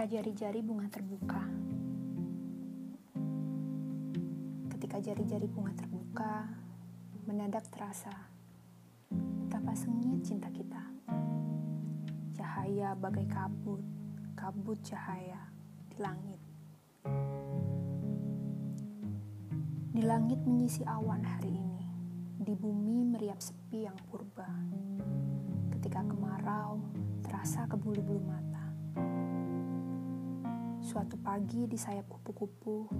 Ketika jari-jari bunga terbuka, ketika jari-jari bunga terbuka, mendadak terasa betapa sengit cinta kita. Cahaya bagai kabut, kabut cahaya di langit. Di langit menyisi awan hari ini, di bumi meriap sepi yang purba. Ketika kemarau, terasa ke bulu-bulu mata. Suatu pagi di sayap kupu-kupu,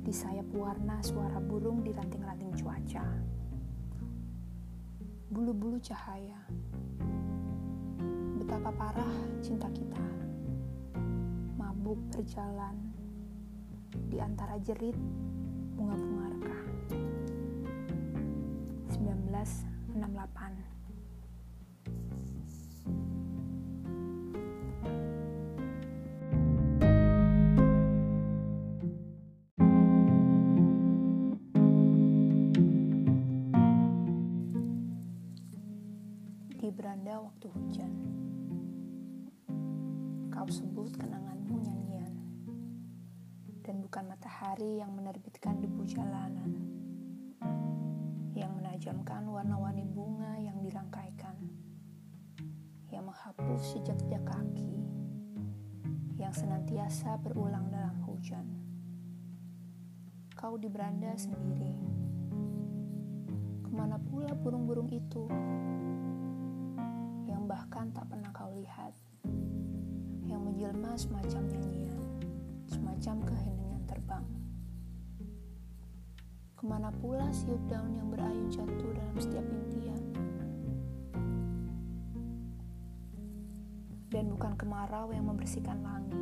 di sayap warna suara burung di ranting-ranting cuaca. Bulu-bulu cahaya. Betapa parah cinta kita. Mabuk berjalan di antara jerit bunga-bunga reka. 1968 di beranda waktu hujan. Kau sebut kenanganmu nyanyian, dan bukan matahari yang menerbitkan debu jalanan, yang menajamkan warna-warni bunga yang dirangkaikan, yang menghapus jejak-jejak kaki, yang senantiasa berulang dalam hujan. Kau di beranda sendiri. Ke mana pula burung-burung itu? Yang bahkan tak pernah kau lihat, yang menjelma semacam nyanyian, semacam keheningan terbang. Ke mana pula siup daun yang berayun jatuh dalam setiap impian? Dan bukan kemarau yang membersihkan langit,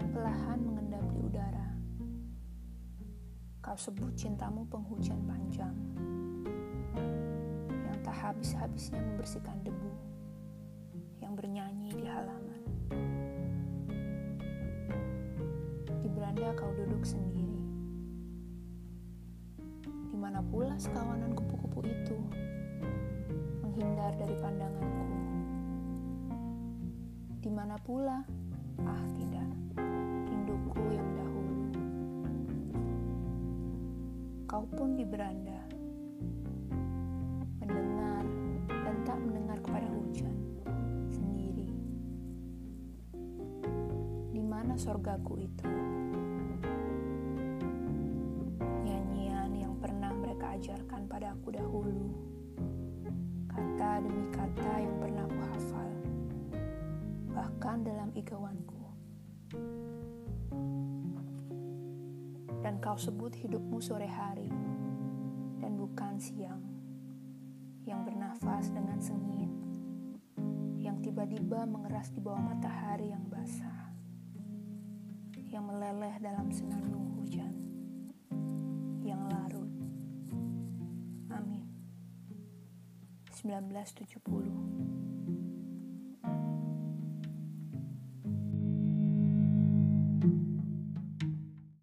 yang perlahan mengendap di udara. Kau sebut cintamu penghujan panjang tak habis-habisnya membersihkan debu yang bernyanyi di halaman. Di beranda kau duduk sendiri. Di mana pula sekawanan kupu-kupu itu menghindar dari pandanganku? Di mana pula? Ah, tidak. Rinduku yang dahulu. Kau pun di beranda mana sorgaku itu? Nyanyian yang pernah mereka ajarkan pada aku dahulu. Kata demi kata yang pernah aku hafal. Bahkan dalam igawanku. Dan kau sebut hidupmu sore hari dan bukan siang yang bernafas dengan sengit, yang tiba-tiba mengeras di bawah matahari yang basah, yang meleleh dalam senandung hujan, yang larut. Amin. 1970